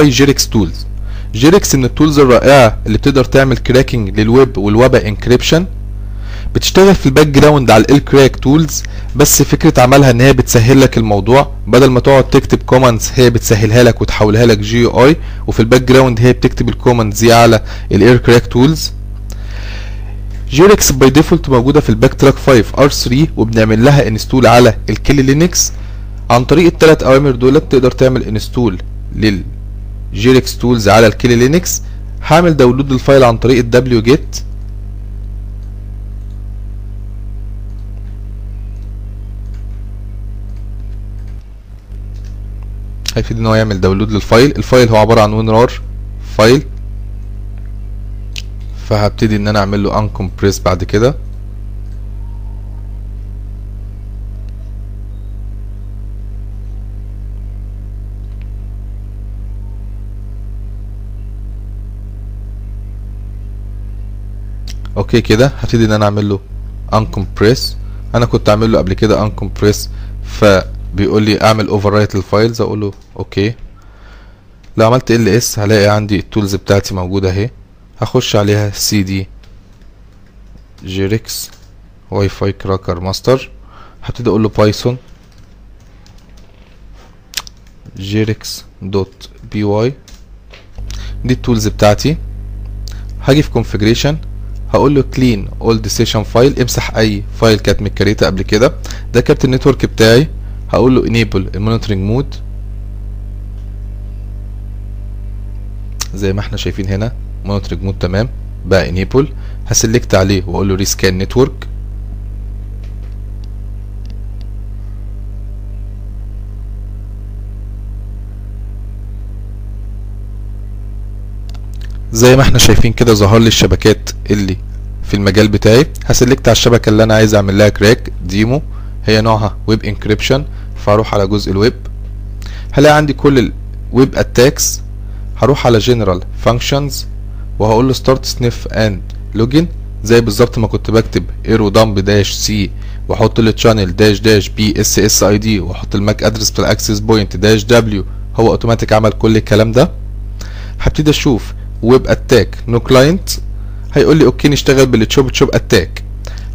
باي جيركس تولز جيركس من التولز الرائعه اللي بتقدر تعمل كراكنج للويب والويب انكريبشن بتشتغل في الباك جراوند على ال كراك تولز بس فكرة عملها إن هي بتسهل لك الموضوع. بدل ما تقعد تكتب كوماندز هي بتسهلها لك وتحولها لك جي اي وفي الباك جراوند هي بتكتب الكوماندز دي على الاير كراك تولز جيركس باي ديفولت موجودة في الباك تراك 5 ار 3 وبنعمل لها انستول على الكيل لينكس عن طريق الثلاث أوامر دولت تقدر تعمل انستول لل جيركس تولز على الكيلي لينكس. هعمل داونلود الفايل عن طريق الدبليو جيت. هيفيد إن هو يعمل داونلود للفايل. الفايل هو عبارة عن وينرار فايل. فهبتدي إن أنا أعمل له انكمبريس بعد كده. أوكي كده هبتدي إن أنا أعمل له uncompress. أنا كنت أعمل له قبل كده uncompress فبيقول لي أعمل overwrite للفايلز أقول له أوكي. لو عملت إل إس هلاقي عندي التولز بتاعتي موجودة أهي. هخش عليها سي دي جيركس واي فاي كراكر ماستر هبتدي أقول له بايثون جيركس دوت بي واي دي التولز بتاعتي. هاجي في configuration. هقول له clean old session file. امسح أي فايل كانت متكريته قبل كده. ده كارت النتورك بتاعي. هقول له enable المونيتورنج مود زي ما إحنا شايفين هنا مونيتورنج مود تمام. بقى enable. هسلكت عليه واقول له rescan network. زي ما إحنا شايفين كده ظهر لي الشبكات اللي في المجال بتاعي. هسلكت على الشبكة اللي أنا عايز أعمل لها كراك ديمو. هي نوعها ويب انكريبشن فاروح على جزء الويب هلاقي عندي كل الويب اتاكس هروح على جنرال فانكشنز وهقول له ستارت سنيف اند لوجن زي بالظبط ما كنت بكتب ايرو دامب داش سي وأحط له تشانل داش داش بي اس اس اي دي وأحط الماك ادرس بتاع الاكسس بوينت داش دبليو هو اوتوماتيك عمل كل الكلام ده. هبتدي أشوف ويب أتاك. نو كلاينت هيقول لي أوكي نشتغل بالتشوب تشوب أتاك.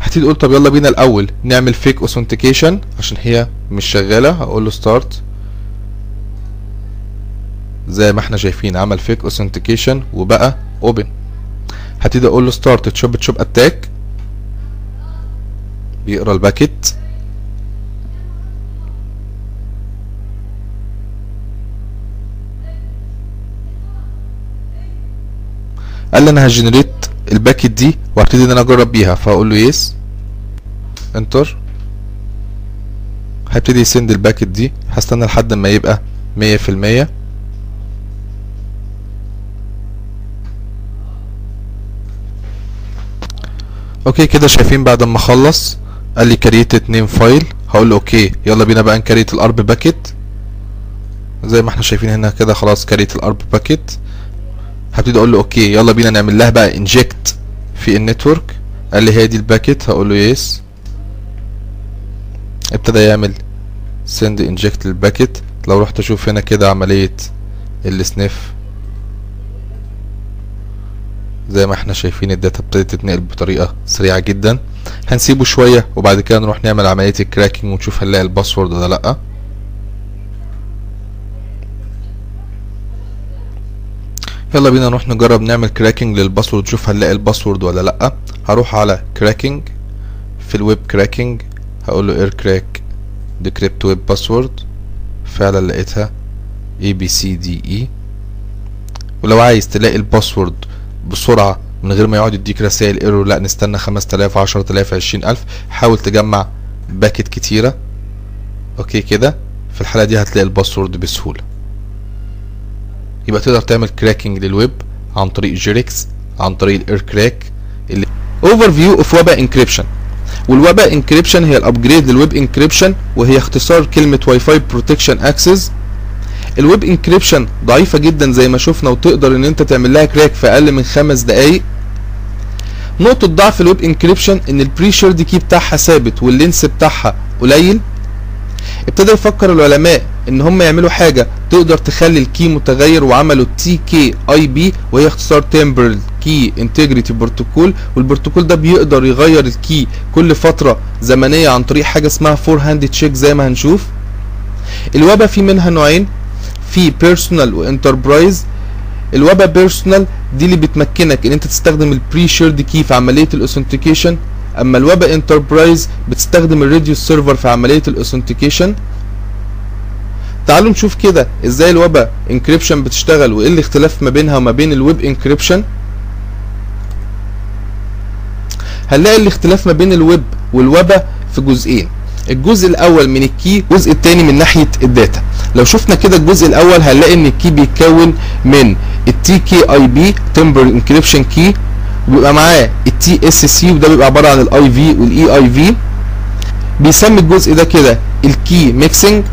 هتيجي تقول طب يلا بينا الأول نعمل فيك اوثنتيكيشن عشان هي مش شغالة. هقول له ستارت زي ما إحنا شايفين عمل فيك اوثنتيكيشن وبقى اوبن هتيجي أقول له ستارت تشوب تشوب أتاك. بيقرأ الباكيت. قال لي أنا هجنريت الباكت دي وهبتدي إن أنا أجرب بيها. فهقول له يس انتر هيبتدي يسند الباكت دي. هستنى لحد ما يبقى مية في المية. أوكي كده شايفين بعد ما اخلص قال لي كريت اتنين فايل هقول له أوكي يلا بينا بقى نكريت الأرب باكت زي ما إحنا شايفين هنا كده خلاص كريت الأرب باكت هبتدي أقول له أوكي يلا بينا نعمل لها بقى انجكت في النتورك. قال لي هي دي الباكت هقول له يس ابتدى يعمل سند انجكت للباكت لو رحت أشوف هنا كده عملية السنيف. زي ما إحنا شايفين الداتا ابتدت تتنقل بطريقة سريعة جدا. هنسيبه شوية وبعد كده نروح نعمل عملية الكراكنج ونشوف هنلاقي الباسورد ولا لأ. يلا بينا نروح نجرب نعمل كراكنج للباسورد نشوف هنلاقي الباسورد ولا لأ. هروح على كراكنج في الويب كراكنج هقول له اير كراك ديكريبت ويب باسورد فعلا لقيتها اي بي سي دي اي ولو عايز تلاقي الباسورد بسرعة من غير ما يقعد يديك رسائل ايرور لأ نستنى 5000 10000 20000 حاول تجمع باكت كتيرة. أوكي كده. في الحالة دي هتلاقي الباسورد بسهولة. يبقى تقدر تعمل كراكنج للويب عن طريق جيركس عن طريق الاير كراك اوفر فيو اوف ويب انكريبشن والويب انكريبشن هي الابجريد للويب انكريبشن وهي اختصار كلمة واي فاي بروتكشن اكسس الويب انكريبشن ضعيفة جدا زي ما شفنا وتقدر إن أنت تعمل لها كراك في أقل من خمس دقايق. نقطة ضعف الويب انكريبشن إن البري شيرد كي بتاعها ثابت واللينس بتاعها قليل. ابتدى يفكر العلماء إن هم يعملوا حاجة تقدر تخلي الكي متغير وعملوا تي كي اي بي وهي اختصار تمبرال كي انتجريتي بروتوكول والبروتوكول ده بيقدر يغير الكي كل فترة زمنية عن طريق حاجة اسمها فور هاند تشيك زي ما هنشوف. الوبا في منها نوعين في بيرسونال وانتربرايز الوبا بيرسونال دي اللي بتمكنك إن أنت تستخدم البري شيرد كي في عملية الاوثنتيكيشن أما الوبا انتربرايز بتستخدم الراديو سيرفر في عملية الاوثنتيكيشن تعالوا نشوف كده إزاي الوبا انكريبشن بتشتغل وايه الاختلاف ما بينها وما بين الويب انكريبشن هنلاقي الاختلاف ما بين الويب والوبا في جزئين. الجزء الأول من الكي الجزء الثاني من ناحية الداتا. لو شفنا كده الجزء الأول هنلاقي إن الكي بيتكون من التي كي اي بي تمبر انكريبشن كي وبيبقى معاه التي اس سي وده بيبقى عبارة عن الاي في والاي اي في بيسمي الجزء ده كده الكي ميكسنج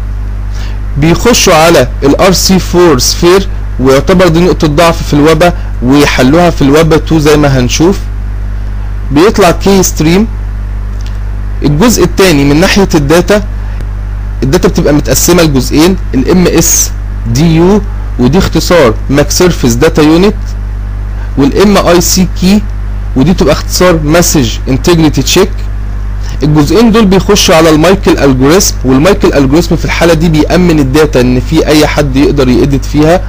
بيخشوا على الار سي 4 سفير ويعتبر دي نقطة ضعف في الوبا ويحلوها في الوبا 2 زي ما هنشوف. بيطلع كي ستريم الجزء الثاني من ناحية الداتا الداتا بتبقى متقسمة لجزئين الام اس دي يو ودي اختصار ماك سيرفيس داتا يونت والام اي سي كي ودي بتبقى اختصار مسج انتجريتي تشيك الجزئين دول بيخشوا على المايكل الجوريزم والمايكل الجوريزم في الحالة دي بيأمن الداتا إن في أي حد يقدر يأدت فيها.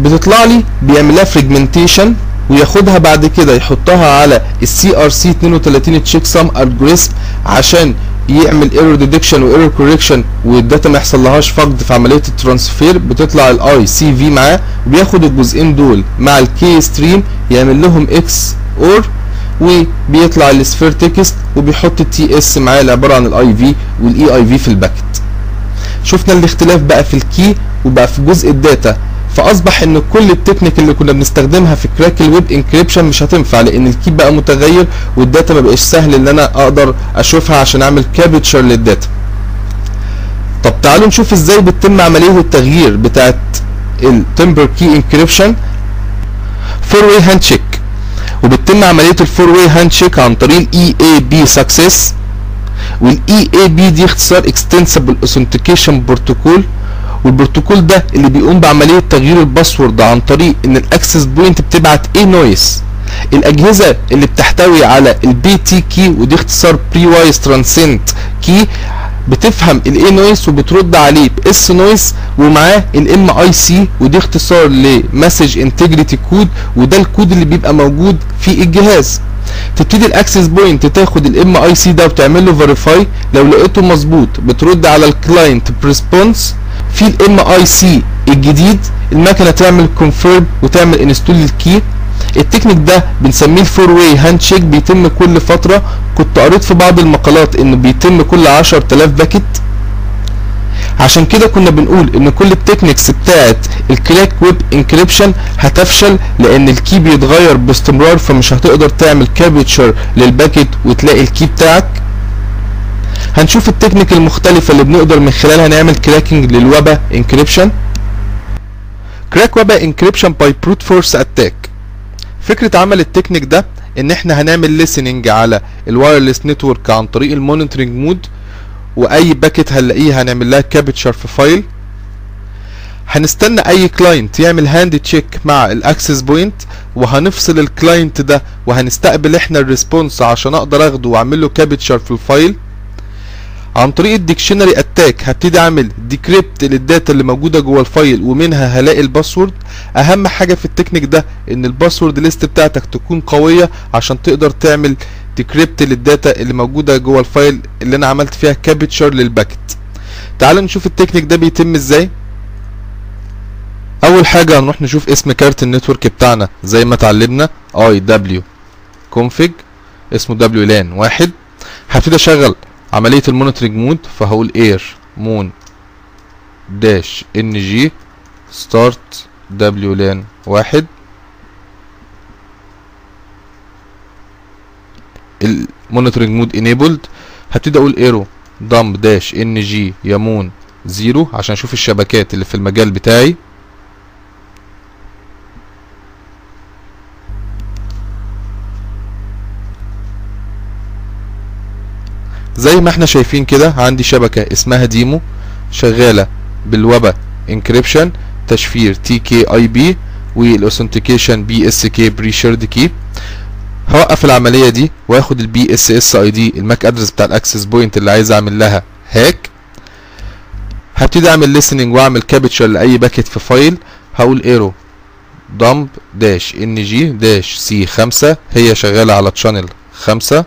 بتطلع لي بيعمل لها فريجمنتيشن وياخدها بعد كده يحطها على السي ار سي 32 تشيك سام الجوريزم عشان يعمل ايرور ديتكشن وايرور كوريكشن والداتا ما يحصل لهاش فقد في عملية الترانسفير. بتطلع الاي سي في معاه وبياخد الجزئين دول مع الكي ستريم يعمل لهم إكس اور وبيطلع السفير تكست وبيحط التي اس معاه اللي عباره عن الاي في والاي اي في في الباكت. شفنا الاختلاف بقى في الكي وبقى في جزء الداتا. فأصبح إن كل التكنيك اللي كنا بنستخدمها في كراك الويب انكريبشن مش هتنفع لأن الكي بقى متغير والداتا ما بقاش سهل إن أنا أقدر أشوفها عشان أعمل كابتشر للداتا. طب تعالوا نشوف إزاي بتتم عملية التغيير بتاعت التمبر كي انكريبشن فور واي هاند شيك وبتتم عملية الفور واي هاند شيك عن طريق الاي اي بي سكسس والاي اي بي دي اختصار اكستنسبل اوثنتيكيشن بروتوكول والبروتوكول ده اللي بيقوم بعملية تغيير الباسورد عن طريق إن الاكسس بوينت بتبعت إيه نويز الأجهزة اللي بتحتوي على البي تي كي ودي اختصار بري وايز ترانسنت كي بتفهم الاي نويز وبترد عليه باس نويز ومعاه الام اي سي ودي اختصار لمسج انتجريتي كود وده الكود اللي بيبقى موجود في الجهاز. تبتدي الاكسس بوينت تاخد الام اي سي ده وتعمل له فيريفاي لو لقيته مظبوط بترد على الكلاينت بريسبونس في الام اي سي الجديد المكنة تعمل كونفيرم وتعمل انستول للكي التكنيك ده بنسميه الفور واي هاند شيك بيتم كل فترة. كنت قريت في بعض المقالات إنه بيتم كل 10000 باكت عشان كده كنا بنقول إن كل التكنيكس بتاعت الكراك ويب انكريبشن هتفشل لأن الكي بيتغير باستمرار فمش هتقدر تعمل كابتشر للباكت وتلاقي الكي بتاعك. هنشوف التكنيك المختلفة اللي بنقدر من خلالها نعمل كراكنج للوبا انكريبشن كراك وبا انكريبشن باي بروت فورس اتاك فكرة عمل التكنيك ده إن إحنا هنعمل ليسننج على الوايرلس نتورك عن طريق المونيتورنج مود وأي باكت هنلاقيه هنعمل لها كابتشر في فايل هنستنى أي كلاينت يعمل هاند تشيك مع الاكسس بوينت وهنفصل الكلاينت ده وهنستقبل إحنا الريسبونس عشان أقدر أخده وأعمل له كابتشر في الفايل عن طريق الديكشنري اتاك هبتدي أعمل ديكريبت للداتا اللي موجودة جوه الفايل ومنها هلاقي الباسورد. أهم حاجة في التكنيك ده إن الباسورد ليست بتاعتك تكون قوية عشان تقدر تعمل ديكريبت للداتا اللي موجودة جوه الفايل اللي أنا عملت فيها كابتشر للباكت. تعالوا نشوف التكنيك ده بيتم إزاي. أول حاجة هنروح نشوف اسم كارت النتورك بتاعنا. زي ما اتعلمنا اي دبليو config. اسمه لأن واحد. هبتدي أشغل عملية المونيتورنج مود فهقول إير مون داش إن جي ستارت دبليو لأن واحد. المونيتورنج مود انيبلد هبتدي أقول إيرو دمب داش إن جي يمون زيرو عشان أشوف الشبكات اللي في المجال بتاعي. زي ما إحنا شايفين كده عندي شبكة اسمها ديمو شغالة بالوبا انكريبشن تشفير تي كي اي بي والاوثنتيكيشن بي اس كي بري شيرد كي هوقف العملية دي واخد البي اس اس اي دي الماك أدرس بتاع الأكسس بوينت اللي عايز أعمل لها هاك. هبتدي أعمل listening وأعمل كابتشر لأي باكيت في فايل. هقول ايرو دمب داش ان جي داش سي خمسة هي شغالة على تشانل خمسة.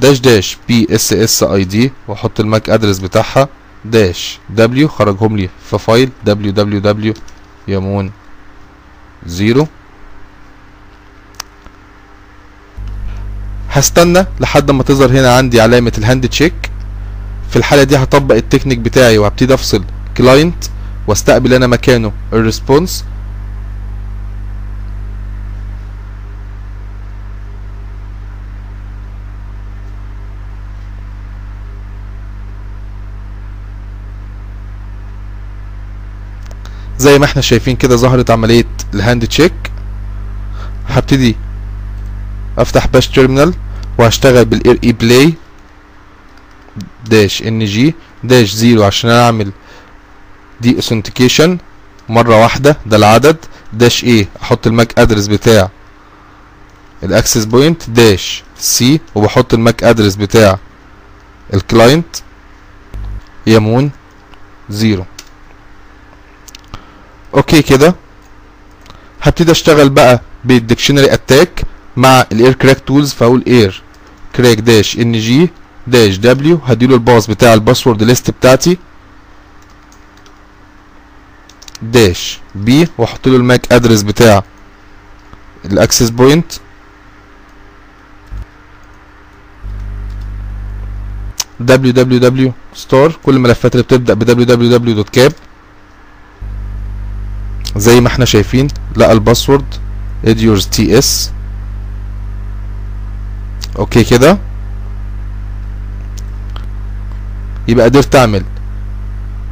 داش داش بي اس اس اي دي واحط الماك أدرس بتاعها. داش دبليو خرجهم لي في فايل دبليو دبليو دبليو يمون زيرو. هستنى لحد ما تظهر هنا عندي علامة الهاند تشيك. في الحالة دي هطبق التكنيك بتاعي وهبتدي أفصل كلاينت واستقبل أنا مكانه. الريسبونس. زي ما إحنا شايفين كده ظهرت عملية الهاند تشيك. هبتدي افتح باش تيرمينال وهشتغل بالاير اي بلاي داش ان جي داش زيرو عشان اعمل دي اوثنتيكيشن مرة واحدة ده العدد. داش إيه أحط الماك ادرس بتاع الاكسس بوينت. داش سي وبحط الماك ادرس بتاع الكلاينت. يمون زيرو. أوكي كده. هبتدي أشتغل بقى بالديكشنري أتاك مع الاير كراك تولز فأقول اير كراك داش ان جي داش دبليو هديله الباص بتاع الباسورد ليست بتاعتي. داش بي واحط له الماك ادرس بتاع الاكسس بوينت www ستار كل الملفات اللي بتبدأ ب www.cap زي ما إحنا شايفين لقى الباسورد اديورز تي اس أوكي كده؟ يبقى قدرت أعمل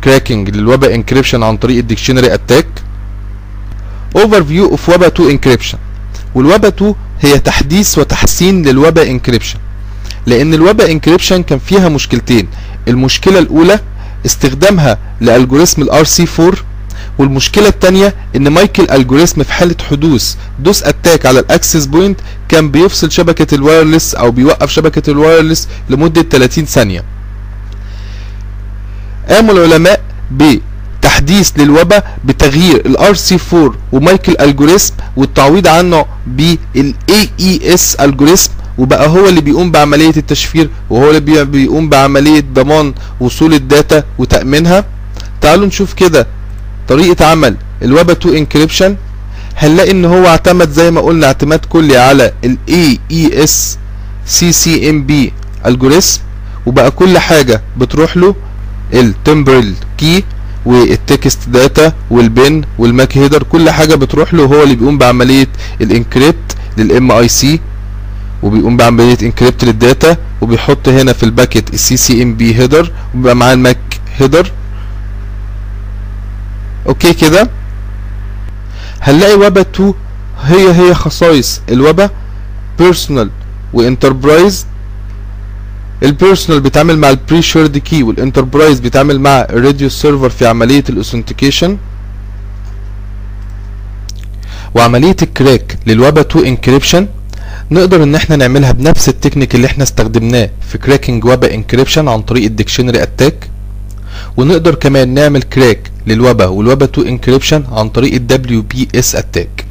كراكنج للوبا انكريبشن عن طريق الديكشنري اتاك اوفر فيو اوف وبا 2 انكريبشن والوبا 2 هي تحديث وتحسين للوبا انكريبشن لأن الوبا انكريبشن كان فيها مشكلتين. المشكلة الأولى استخدامها لالجوريثم الار سي 4 والمشكلة التانية إن مايكل الجوريثم في حالة حدوث دوس أتاك على الأكسس بوينت كان بيفصل شبكة الوايرلس أو بيوقف شبكة الوايرلس لمدة 30 ثانية. قاموا العلماء بتحديث للوبا بتغيير الار سي 4 ومايكل الجوريثم والتعويض عنه بالاي اي اس الجوريثم وبقى هو اللي بيقوم بعملية التشفير وهو اللي بيقوم بعملية ضمان وصول الداتا وتأمينها. تعالوا نشوف كده طريقة عمل الوبا 2 انكريبشن هنلاقي إن هو اعتمد زي ما قلنا اعتماد كلي على ال AES CCMB الجوريثم وبقى كل حاجة بتروح له التمبرال كي والتكست داتا والبن والماك هيدر كل حاجة بتروح له هو اللي بيقوم بعملية الانكريبت للام اي سي وبيقوم بعملية انكريبت للداتا وبيحط هنا في الباكت السي سي ام بي هيدر وبيبقى معاه الماك هيدر أوكي كده؟ هنلاقي وبا 2 هي هي خصائص الوبا بيرسونال وانتربرايز البيرسونال بيتعامل مع البري شيرد كي والانتربرايز بيتعامل مع الراديو سيرفر في عملية الاوثنتيكيشن وعملية الكراك للوبا 2 انكريبشن نقدر إن إحنا نعملها بنفس التكنيك اللي إحنا استخدمناه في كراكنج وبا انكريبشن عن طريق الديكشنري اتاك ونقدر كمان نعمل كراك للوبا والوبا 2 انكريبشن عن طريق ال WPS اتاك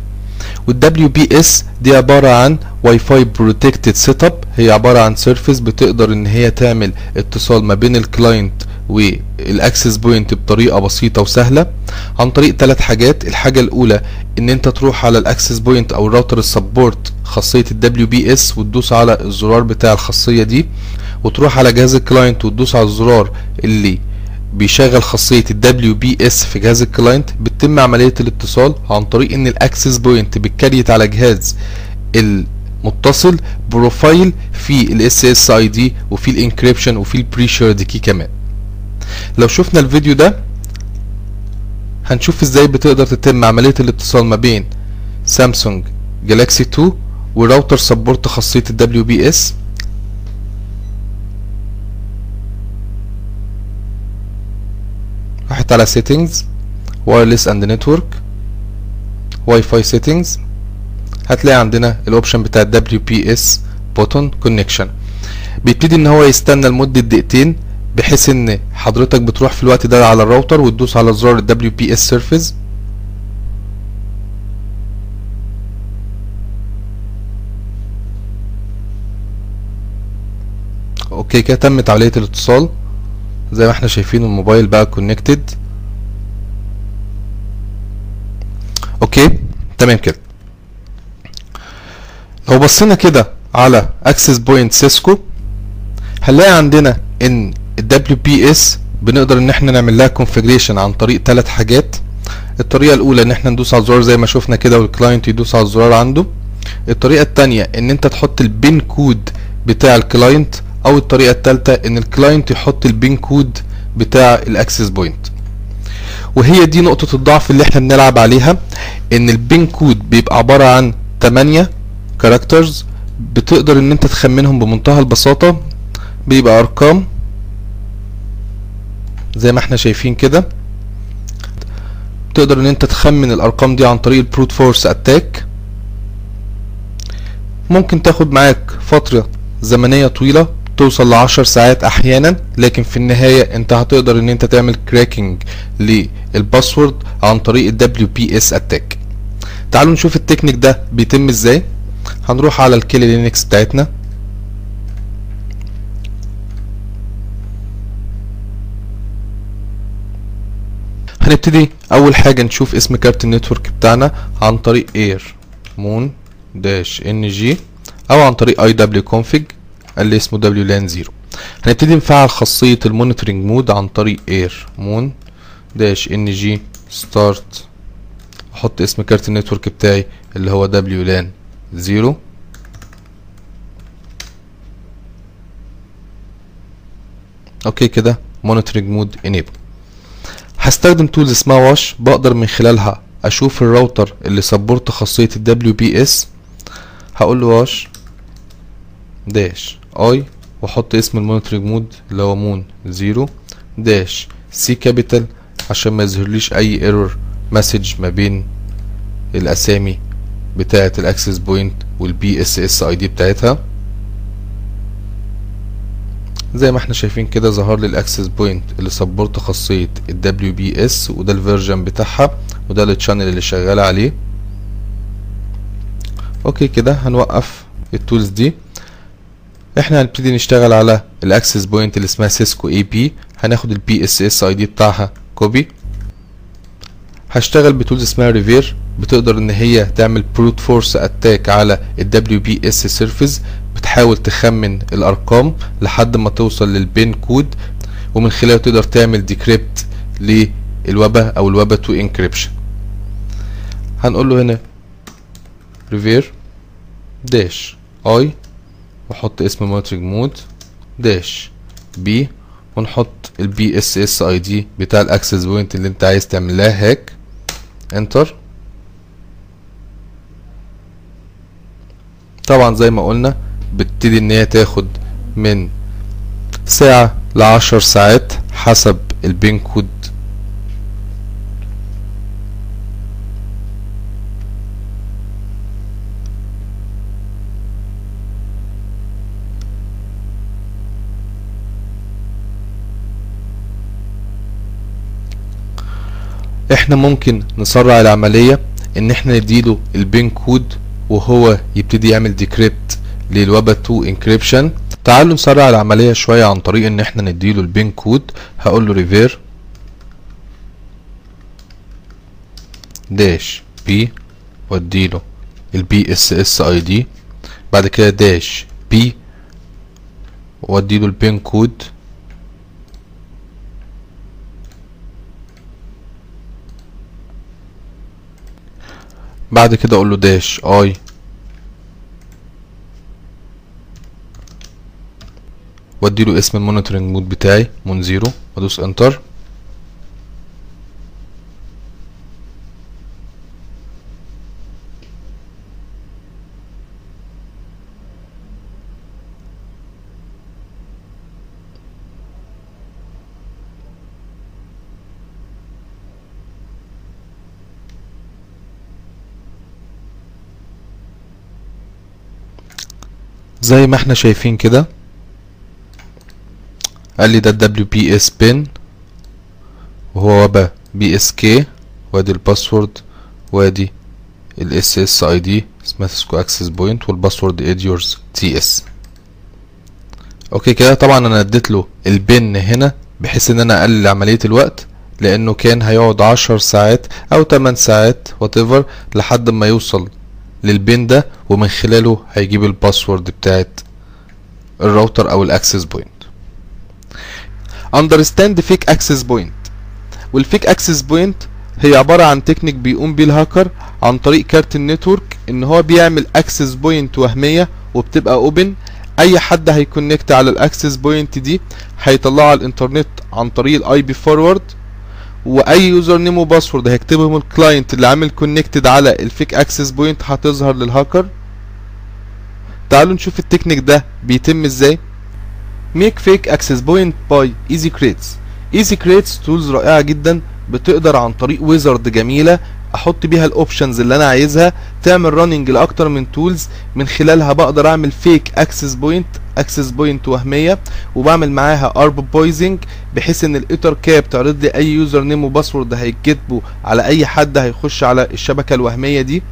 وال WPS دي عبارة عن واي فاي بروتكتد سيت اب هي عبارة عن سيرفيس بتقدر إن هي تعمل اتصال ما بين الكلاينت والاكسس بوينت بطريقة بسيطة وسهلة. عن طريق ثلاث حاجات الحاجة الأولى إن أنت تروح على الاكسس بوينت أو الراوتر السبورت خاصية بي اس وتدوس على الزرار بتاع الخاصية دي وتروح على جهاز الكلاينت وتدوس على الزرار اللي بيشغل خاصية ال WBS في جهاز الكلاينت بتتم عملية الاتصال عن طريق إن الاكسس بوينت بتكريت على جهاز المتصل بروفايل في ال SSID وفي الانكريبشن وفي البري شيرد كي كمان. لو شفنا الفيديو ده هنشوف إزاي بتقدر تتم عملية الاتصال ما بين سامسونج جالاكسي 2 وراوتر سبورت خاصية ال WBS رحت على settings wireless and network واي فاي settings. هتلاقي عندنا الاوبشن بتاع WPS button connection. بيبتدي إن هو يستنى لمدة دقيقتين بحيث إن حضرتك بتروح في الوقت ده على الراوتر وتدوس على زرار WPS surface. أوكي كده تمت عملية الاتصال. زي ما إحنا شايفين الموبايل بقى كونكتد أوكي تمام كده. لو بصينا كده على اكسس بوينت سيسكو هنلاقي عندنا إن ال WPS بنقدر إن إحنا نعمل لها كونفيجريشن عن طريق ثلاث حاجات. الطريقة الأولى إن إحنا ندوس على الزرار زي ما شفنا كده والكلاينت يدوس على الزرار عنده. الطريقة الثانية إن انت تحط البين كود بتاع الكلاينت أو الطريقة الثالثه إن الكلاينت يحط البين كود بتاع الاكسس بوينت وهي دي نقطة الضعف اللي إحنا بنلعب عليها إن البين كود بيبقى عبارة عن 8 كاركترز بتقدر إن أنت تخمنهم بمنتهى البساطة بيبقى أرقام زي ما إحنا شايفين كده. تقدر إن أنت تخمن الأرقام دي عن طريق البروت فورس اتاك ممكن تاخد معاك فترة زمنية طويلة توصل لعشر ساعات أحيانا لكن في النهاية أنت هتقدر إن أنت تعمل كراكنج للباسورد عن طريق ال WPS اتاك تعالوا نشوف التكنيك ده بيتم إزاي. هنروح على الكيلي لينكس بتاعتنا. هنبتدي أول حاجة نشوف اسم كارت النتورك بتاعنا عن طريق اير مون داش ان جي أو عن طريق اي دبليو كونفيج اللي اسمه دبليو لأن 0 هنبتدي نفعل خاصية المونيتورنج مود عن طريق اير مون داش إن جي ستارت أحط اسم كارت النتورك بتاعي اللي هو دبليو لأن 0 أوكي كده مونيتورنج مود انيبل هستخدم تولز اسمها واش بقدر من خلالها أشوف الراوتر اللي سبورت خاصية ال WPS هقول له واش داش. اي وأحط اسم المونيتورنج مود اللي هو مون زيرو داش سي كابيتال عشان ما يظهرليش أي ايرور مسج ما بين الأسامي بتاعة الاكسس بوينت والبي اس اس اي دي بتاعتها. زي ما إحنا شايفين كده ظهر لي الاكسس بوينت اللي سبورت خاصية ال WBS وده الفيرجن بتاعها وده التشانل اللي شغال عليه. أوكي كده هنوقف التولز دي. إحنا هنبتدي نشتغل على الاكسس بوينت اللي اسمها سيسكو اي بي هناخد البي اس اس اي دي بتاعها. كوبي هشتغل بتولز اسمها ريفير بتقدر إن هي تعمل بروت فورس اتاك على ال WBS سيرفيس بتحاول تخمن الأرقام لحد ما توصل للبين كود ومن خلاله تقدر تعمل ديكريبت للوبا أو الوبا 2 انكريبشن هنقول له هنا ريفير داش اي واحط اسم مونيتورنج مود داش بي ونحط البي اس اس اي دي بتاع الاكسس بوينت اللي انت عايز تعمل لها هاك انتر طبعا زي ما قلنا بتبتدي إن هي تاخد من ساعة لعشر ساعات حسب البين كود إحنا ممكن نسرع العملية ان إحنا نديله البين كود وهو يبتدي يعمل ديكريبت للوبا 2 انكريبشن تعالوا نسرع العملية شوية عن طريق ان إحنا نديله البين كود. هقول له ريفير داش بي واديله البي اس اس اي دي بعد كده داش بي واديله البين كود. بعد كده أقول له داش آي. واديله اسم المونيتورنج مود بتاعي مون زيرو وادوس انتر زي ما إحنا شايفين كده. قال لي ده الدبليو بي اس بين وهو وبا بي اس كي وادي الباسورد. وادي الاس اس اي دي سماثسكو اكسس بوينت والباسورد اديورز تي اس أوكي كده طبعا أنا اديت له البن هنا بحيث إن أنا أقلل عملية الوقت لأنه كان هيقعد عشر ساعات أو 8 ساعات whatever لحد ما يوصل للبين ده ومن خلاله هيجيب الباسورد بتاعت الراوتر أو الأكسس بوينت. Understand fake access point. والفيك access point هي عبارة عن تكنيك بيقوم بيه الهاكر عن طريق كارت النتورك إن هو بيعمل access point وهمية وبتبقى اوبن أي حد هيكونكت على الأكسس بوينت دي هيطلعه على الإنترنت عن طريق الاي بي فورورد وأي يوزر نيم وباسورد هيكتبهم الكلاينت اللي عامل كونكتد على الفيك اكسس بوينت هتظهر للهاكر تعالوا نشوف التكنيك ده بيتم إزاي. ميك فيك اكسس بوينت باي ايزي كريتس ايزي كريتس تولز رائعة جدا بتقدر عن طريق ويزرد جميلة أحط بيها الاوبشنز اللي أنا عايزها تعمل راننج لأكتر من تولز من خلالها بقدر اعمل فيك اكسس بوينت اكسس بوينت وهمية وبعمل معاها ارب بويزنج بحيث إن الايتر كاب تعرض لي أي يوزر نيم وباسورد هيتكتبوا على أي حد هيخش على الشبكة الوهمية دي.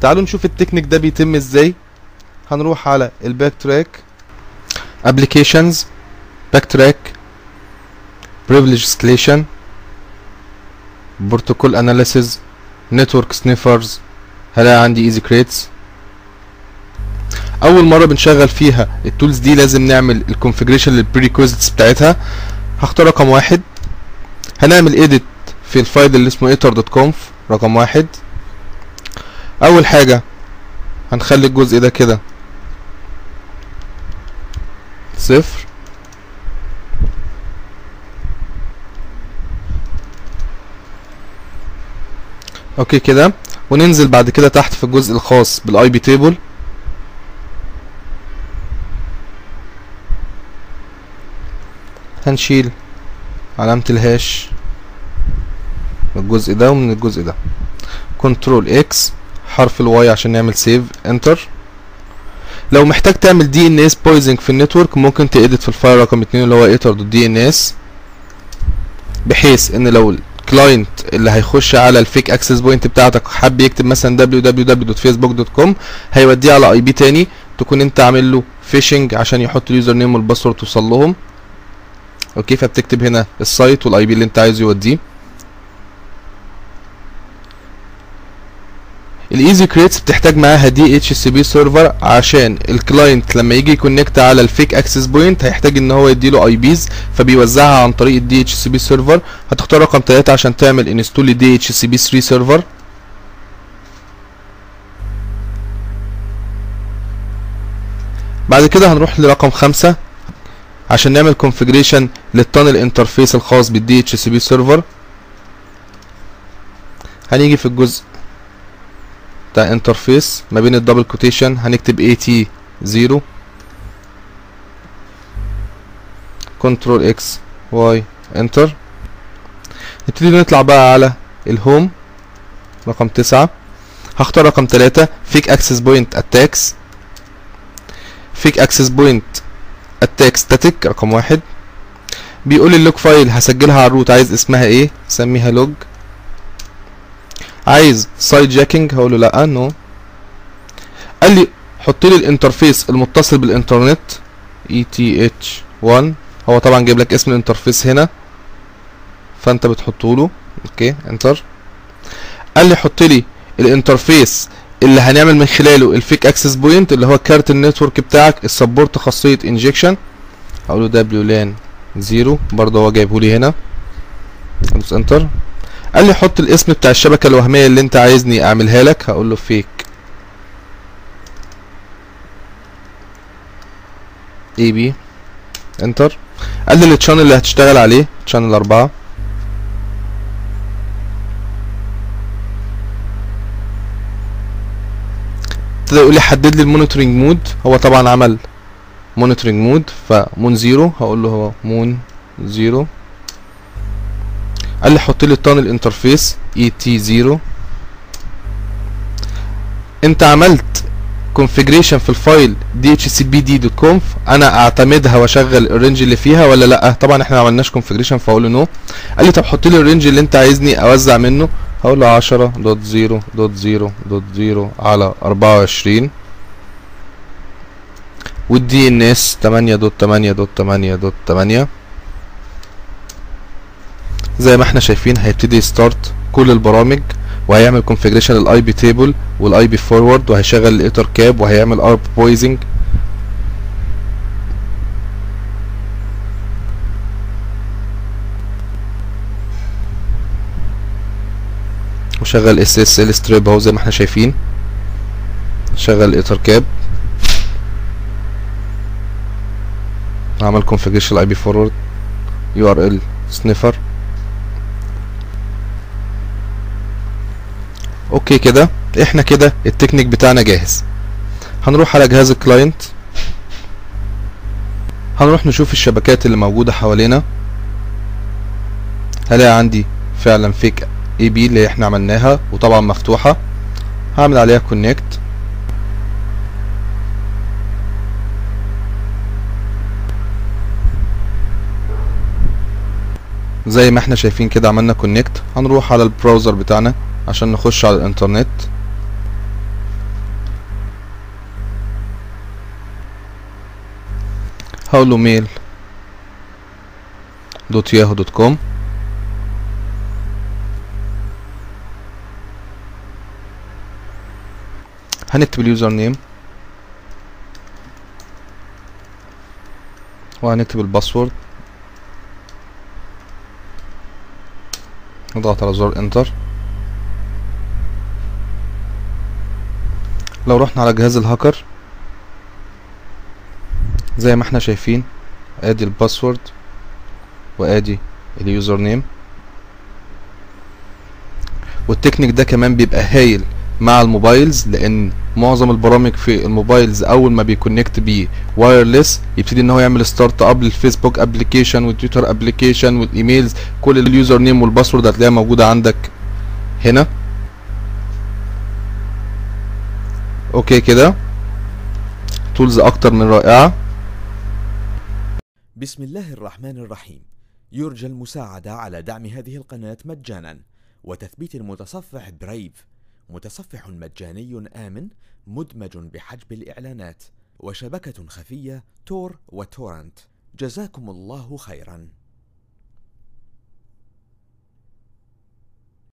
تعالوا نشوف التكنيك ده بيتم إزاي. هنروح على الباك تراك ابلكيشنز باك تراك privilege escalation بروتوكول اناليسيز نتورك سنيفرز هلاقي عندي ايزي كريتس أول مرة بنشغل فيها التولز دي لازم نعمل الكونفيجريشن للبريكوزيتس بتاعتها. هختار رقم واحد. هنعمل edit في الفايل اللي اسمه etar.conf رقم واحد. أول حاجة هنخلي الجزء ده كده. صفر. أوكي كده. وننزل بعد كده تحت في الجزء الخاص بالاي بي تيبل هنشيل علامة الهاش من الجزء ده ومن الجزء ده. كنترول إكس حرف الواي عشان نعمل سيف انتر لو محتاج تعمل دي ان اس بويزنج في النتورك ممكن تedit في الفايل رقم اتنين اللي هو ايتر دوت دي ان اس بحيث إن لو الكلاينت اللي هيخش على الفيك اكسس بوينت بتاعتك حب يكتب مثلا www.facebook.com هيوديه على اي بي تاني تكون انت عامل له فيشنج عشان يحط اليوزر نيم والباسورد توصل لهم. أوكي فبتكتب هنا السايت والاي بي اللي انت عايزه يوديه. الايزي كريتس بتحتاج معاها دي اتش سي بي سيرفر عشان الكلاينت لما يجي يكونكت على الفيك اكسس بوينت هيحتاج إن هو يديله اي بيز فبيوزعها عن طريق الدي اتش سي بي سيرفر هتختار رقم 3 عشان تعمل انستول لدي اتش سي بي 3 سيرفر بعد كده هنروح لرقم 5 عشان نعمل كونفيجريشن للتانل انترفيس الخاص بالدي اتش سي بي سيرفر هنيجي في الجزء بتاع انترفيس ما بين الدبل كوتيشن هنكتب اي تي 0 كنترول إكس واي انتر نبتدي نطلع بقى على الهوم رقم تسعة. هختار رقم تلاتة فيك اكسس بوينت اتاكس فيك اكسس بوينت اتاك ستاتيك رقم واحد. بيقول اللوج فايل هسجلها على الروت عايز اسمها إيه؟ سميها لوج عايز سايد جاكينج هقول له لا نو قال لي حط لي الانترفيس المتصل بالانترنت ETH1 هو طبعا جايب لك اسم الانترفيس هنا فأنت بتحطه له. أوكي انتر قال لي حط لي الانترفيس اللي هنعمل من خلاله الفيك أكسس بوينت اللي هو كارت النتورك بتاعك السبورت خاصيه انجكشن هقول له دبليو لأن 0 برضه هو جايبه لي هنا. ادوس انتر قال لي حط الاسم بتاع الشبكة الوهمية اللي انت عايزني اعملها لك هقول له فيك اي بي انتر قال لي التشانل اللي هتشتغل عليه تشانل 4 ابتدى يقول لي حدد لي المونيتورنج مود. هو طبعا عمل مونيتورنج مود فمون زيرو هقول له هو مون زيرو. قال لي حط لي التانل انترفيس اي تي زيرو انت عملت configuration في الفايل dhcpd.conf أنا اعتمدها واشغل الرينج اللي فيها ولا لا؟ طبعا إحنا ما عملناش configuration فاقول له نو قال لي طب حط لي الرينج اللي انت عايزني اوزع منه. هقول له 10.0.0.0 على 24 والدي ان اس 8.8.8.8 زي ما إحنا شايفين هيبتدي يستارت كل البرامج وهيعمل كونفيجريشن للاي بي تيبل والاي بي فورورد وهيشغل الإيتر كاب وهيعمل ارب بويزنج وشغل اس اس ال ستريب اهو زي ما إحنا شايفين. شغل الإيتر كاب. عمل كونفيجريشن الاي بي فورورد يو ار ال سنيفر أوكي كده. إحنا كده التكنيك بتاعنا جاهز. هنروح على جهاز الكلاينت. هنروح نشوف الشبكات اللي موجودة حوالينا. هلاقي عندي فعلا فيك اي بي اللي إحنا عملناها وطبعا مفتوحة. هعمل عليها كونكت زي ما إحنا شايفين كده عملنا كونكت هنروح على البراوزر بتاعنا. عشان نخش على الانترنت. هقوله ميل دوت ياهو دوت كوم. هنكتب اليوزر نيم وهنكتب الباسورد نضغط على زر انتر لو رحنا على جهاز الهاكر زي ما إحنا شايفين ادي الباسورد وادي اليوزر نيم. والتكنيك ده كمان بيبقى هايل مع الموبايلز لأن معظم البرامج في الموبايلز أول ما بيكونكت بيه وايرلس يبتدي إن هو يعمل ستارت اب للفيسبوك ابلكيشن والتويتر ابلكيشن والإيميلز كل اليوزر نيم والباسورد هتلاقيها موجودة عندك هنا. أوكي كده. تولز أكتر من رائعة. بسم الله الرحمن الرحيم. يرجى المساعدة على دعم هذه القناة مجانا. وتثبيت المتصفح برايف متصفح مجاني آمن مدمج بحجب الإعلانات. وشبكة خفية تور وتورنت جزاكم الله خيرا.